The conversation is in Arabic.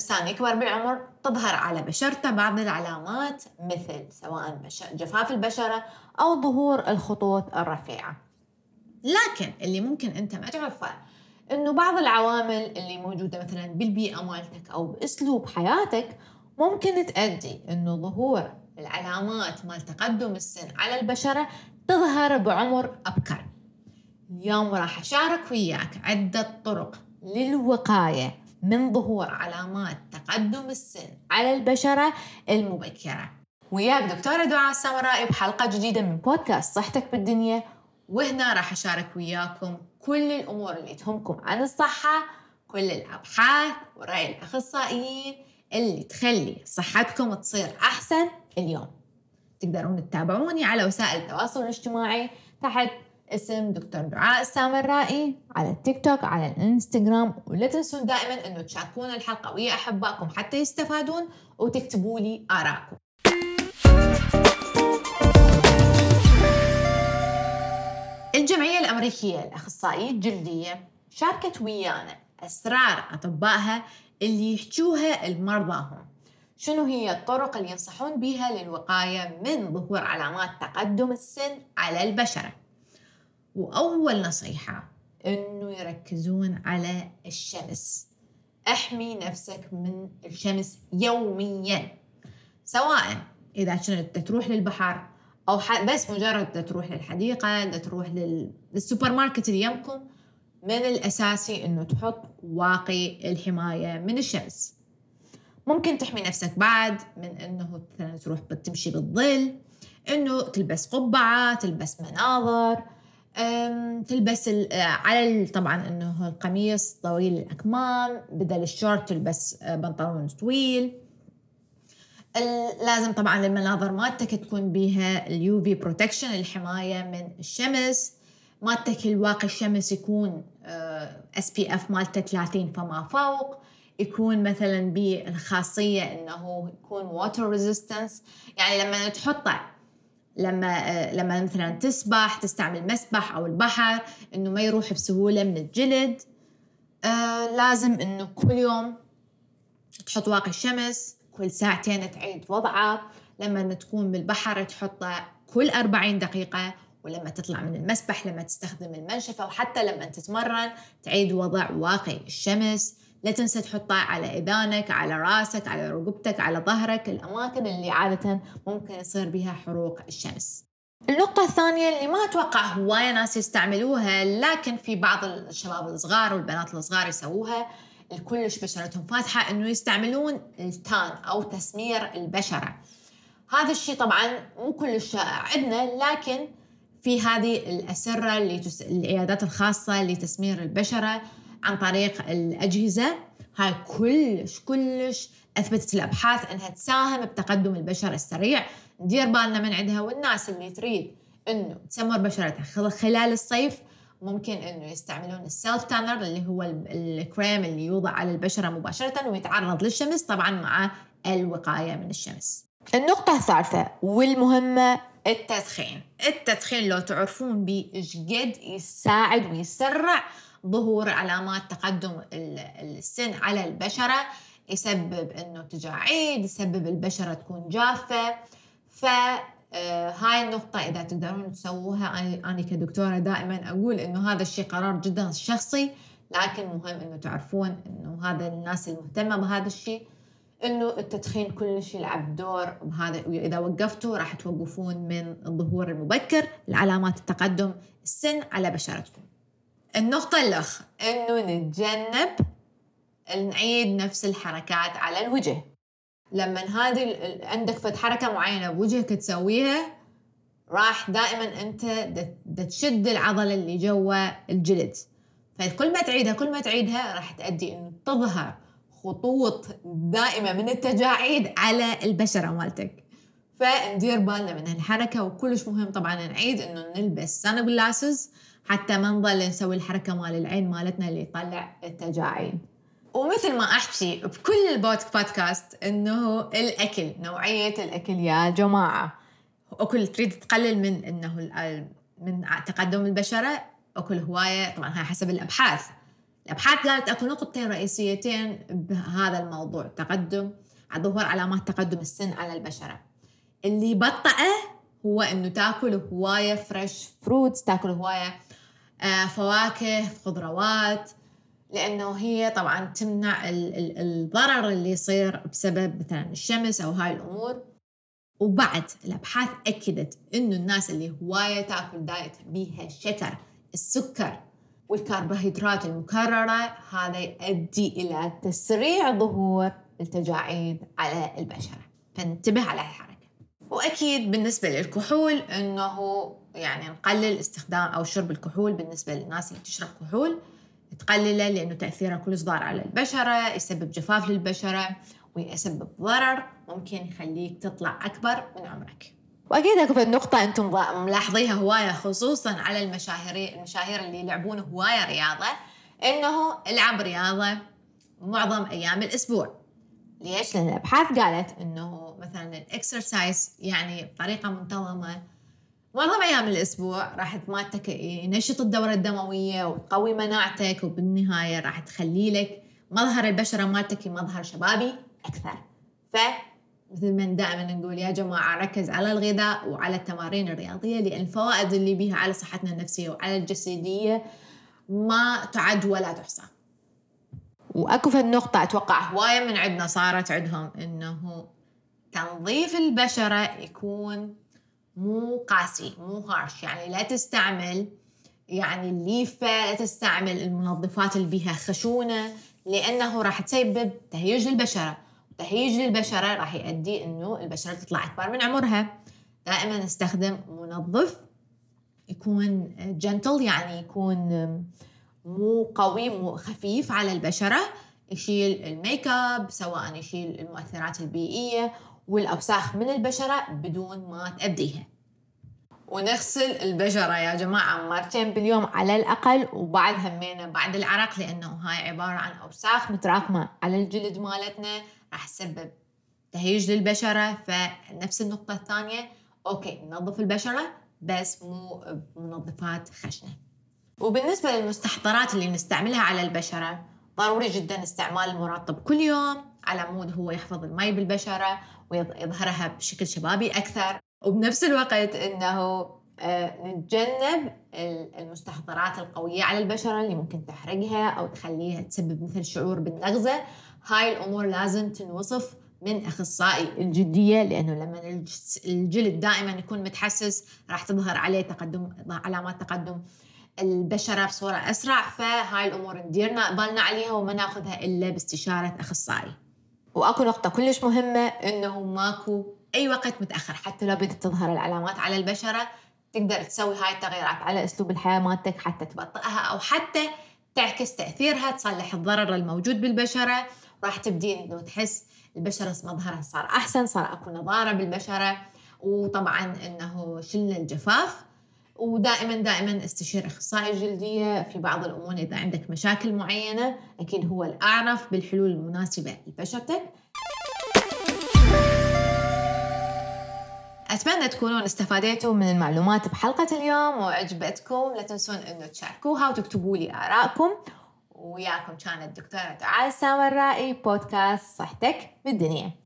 الإنسان يكبر بالعمر تظهر على بشرته بعض العلامات مثل سواء جفاف البشرة أو ظهور الخطوط الرفيعة. لكن اللي ممكن أنت ما تعرفه إنه بعض العوامل اللي موجودة مثلا بالبيئة مالتك أو بأسلوب حياتك ممكن تؤدي إنه ظهور العلامات مال تقدم السن على البشرة تظهر بعمر أبكر. اليوم راح أشارك وياك عدة طرق للوقاية من ظهور علامات تقدم السن على البشرة المبكرة. وياك دكتورة دعاء السمرائي بحلقة جديدة من بودكاست صحتك بالدنيا. وهنا راح أشارك وياكم كل الأمور اللي تهمكم عن الصحة كل الأبحاث ورأي الأخصائيين اللي تخلي صحتكم تصير أحسن اليوم. تقدرون تتابعوني على وسائل التواصل الاجتماعي تحت اسم دكتور دعاء السامرائي على التيك توك على الانستغرام. ولا تنسون دائما إنه تشاركون الحلقة. ويا أحبائكم حتى يستفادون وتكتبوا لي آرائكم. الجمعية الأمريكية لأخصائية الجلدية شاركت ويانا أسرار أطبائها اللي يحجوها لمرضاهم شنو هي الطرق اللي ينصحون بها للوقاية من ظهور علامات تقدم السن على البشرة؟ وأول نصيحة إنه يركزون على الشمس. أحمي نفسك من الشمس يوميا سواء إذا كنت تروح للبحر أو بس مجرد تروح للحديقة تروح للسوبر ماركت اللي يمكم من الأساسي إنه تحط واقي الحماية من الشمس. ممكن تحمي نفسك بعد من إنه مثلا تروح تمشي بالظل إنه تلبس قبعة تلبس مناظر تلبس على طبعا إنه القميص طويل الأكمام بدل الشورت تلبس آه، بنطلون طويل. لازم طبعا النظارة مالتك تكون بيها ال UV protection الحماية من الشمس. مالتك الواقي الشمس يكون SPF مالته 30 فما فوق. يكون مثلا بالخاصيه إنه يكون water resistance يعني لما تحطه لما لما مثلا تسبح تستعمل مسبح أو البحر إنه ما يروح بسهولة من الجلد آه لازم إنه كل يوم تحط واقي الشمس كل ساعتين تعيد وضعه لما تكون بالبحر تحطه كل 40 دقيقة ولما تطلع من المسبح لما تستخدم المنشفة وحتى لما تتمرن تعيد وضع واقي الشمس. لا تنسى تحطها على إذانك على راسك على رقبتك على ظهرك. الأماكن اللي عادة ممكن يصير بها حروق الشمس. النقطة الثانية اللي ما أتوقع هواية ناس يستعملوها لكن في بعض الشباب الصغار والبنات الصغار يسووها الكلش بشرتهم فاتحة إنه يستعملون التان أو تسمير البشرة. هذا الشيء طبعا مو كلش شائع عندنا لكن في هذه الأسرة اللي تس... العيادات الخاصة لتسمير البشرة عن طريق الأجهزة. هاي كلش كلش أثبتت الأبحاث أنها تساهم بتقدم البشرة السريع. ندير بالنا من عندها والناس اللي تريد أنه تسمر بشرتها. خلال الصيف ممكن إنه يستعملون السيلف تانر اللي هو الكريم اللي يوضع على البشرة مباشرة ويتعرض للشمس طبعا مع الوقاية من الشمس. النقطة الثالثة والمهمة التدخين، التدخين لو تعرفون إيش قد يساعد ويسرع ظهور علامات تقدم السن على البشرة يسبب إنه تجاعيد يسبب البشرة تكون جافة. ف آه، النقطة إذا تقدرون تسووها أنا كدكتورة دائما أقول إنه هذا الشيء قرار جدا شخصي لكن مهم إنه تعرفون إنه هذا الناس المهتمة بهذا الشيء إنه التدخين كلش يلعب دور بهذا. وإذا وقفتوا راح توقفون من الظهور المبكر لعلامات التقدم السن على بشرتكم. النقطة الأخ إنه نتجنب نعيد نفس الحركات على الوجه. لما هذه عندك فد حركة معينة بوجهك تسويها راح دائما أنت تشد العضلة اللي جوا الجلد. فكل ما تعيدها كل ما تعيدها راح تؤدي إنه تظهر خطوط دائمة من التجاعيد على البشرة مالتك. فندير بالنا من هالحركة وكلش مهم طبعا نعيد إنه نلبس سان جلاسز حتى ما نظل نسوي الحركة مال العين مالتنا اللي يطلع التجاعيد. ومثل ما أحكي بكل البودكاست إنه الأكل نوعية الأكل يا جماعة. اكل تريد تقلل من إنه من تقدم البشرة أكل هواية طبعا هاي حسب الأبحاث. الأبحاث قالت أكو نقطتين رئيسيتين بهذا الموضوع تقدم ظهور علامات تقدم السن على البشرة. اللي بطأه هو إنه تاكل هواية fresh fruits تاكل هواية آه، فواكه خضروات لأنه هي طبعا تمنع الضرر اللي يصير بسبب مثلا الشمس أو هاي الأمور. وبعد الأبحاث أكدت إنه الناس اللي هواية تاكل diet بيها ال sugar السكر والكربوهيدرات المكررة هذا يؤدي إلى تسريع ظهور التجاعيد على البشرة. فانتبه على الحركة. وأكيد بالنسبة للكحول إنه يعني نقلل استخدام أو شرب الكحول بالنسبة للناس اللي تشرب كحول تقلله لأنه تأثيره كلش ضار على البشرة يسبب جفاف للبشرة ويسبب ضرر ممكن يخليك تطلع أكبر من عمرك وأكيد أكو النقطة أنتم ملاحظيها هواية خصوصا على المشاهير المشاهير اللي يلعبون هواية رياضة إنه العب رياضة معظم أيام الأسبوع ليش؟ لأن الأبحاث قالت إنه مثلا الاكسرسايز يعني بطريقة منتظمة. معظم أيام الأسبوع راح تماتك ينشط الدورة الدموية وتقوي مناعتك وبالنهاية راح تخلي لك مظهر البشرة مالتك مظهر شبابي أكثر. ف مثل ما دائما نقول يا جماعة ركز على الغذاء وعلى التمارين الرياضية لأن الفوائد اللي بيها على صحتنا النفسية وعلى الجسدية ما تعد ولا تحصى. وأكو في النقطة أتوقع هواية من عندنا صارت عندهم إنه تنظيف البشرة يكون مو قاسي مو هارش. يعني لا تستعمل يعني الليفة لا تستعمل المنظفات اللي بيها خشونة لأنه راح تسبب تهيج للبشرة. تهيج للبشرة راح يؤدي إنه البشرة تطلع أكبر من عمرها. دائما نستخدم منظف يكون جنتل يعني يكون مو قوي مو خفيف على البشرة. يشيل الميك أب سواء يشيل المؤثرات البيئية والأوساخ من البشرة بدون ما تأذيها ونغسل البشرة يا جماعة مرتين باليوم على الأقل وبعد همينا بعد العرق لأنه هاي عبارة عن أوساخ متراكمة على الجلد مالتنا. راح تسبب تهيج للبشرة فنفس النقطة الثانية. okay ننظف البشرة بس مو بمنظفات خشنة. وبالنسبة للمستحضرات اللي نستعملها على البشرة ضروري جدا استعمال المرطب كل يوم. على مود هو يحفظ المي بالبشرة ويظهرها بشكل شبابي أكثر. وبنفس الوقت أنه آه، نتجنب المستحضرات القوية على البشرة اللي ممكن تحرقها أو تخليها تسبب مثل شعور بالنغزة. هاي الأمور لازم تنوصف من أخصائي الجلدية لأنه لما الجلد دائما يكون متحسس راح تظهر عليه تقدم علامات تقدم البشرة بصورة أسرع. فهاي الأمور نديرنا بالنا عليها وما ناخذها إلا باستشارة أخصائي. وأكو نقطة كلش مهمة إنه ماكو أي وقت متأخر حتى لو بدت تظهر العلامات على البشرة تقدر تسوي هاي التغييرات على أسلوب الحياة مالتك حتى تبطئها أو حتى تعكس تأثيرها تصلح الضرر الموجود بالبشرة. راح تبدين إنه تحس البشرة مظهرها صار أحسن صار أكو نضارة بالبشرة. وطبعا إنه شلنا الجفاف. ودائما دائما استشير أخصائي جلدية في بعض الأمور إذا عندك مشاكل معينة أكيد هو الأعرف بالحلول المناسبة لبشرتك. أتمنى تكونون استفاديتوا من المعلومات بحلقة اليوم وعجبتكم لا تنسون أنه تشاركوها وتكتبوا لي آرائكم. وياكم كانت دكتورة دعاء السامرائي بودكاست صحتك بالدنيا.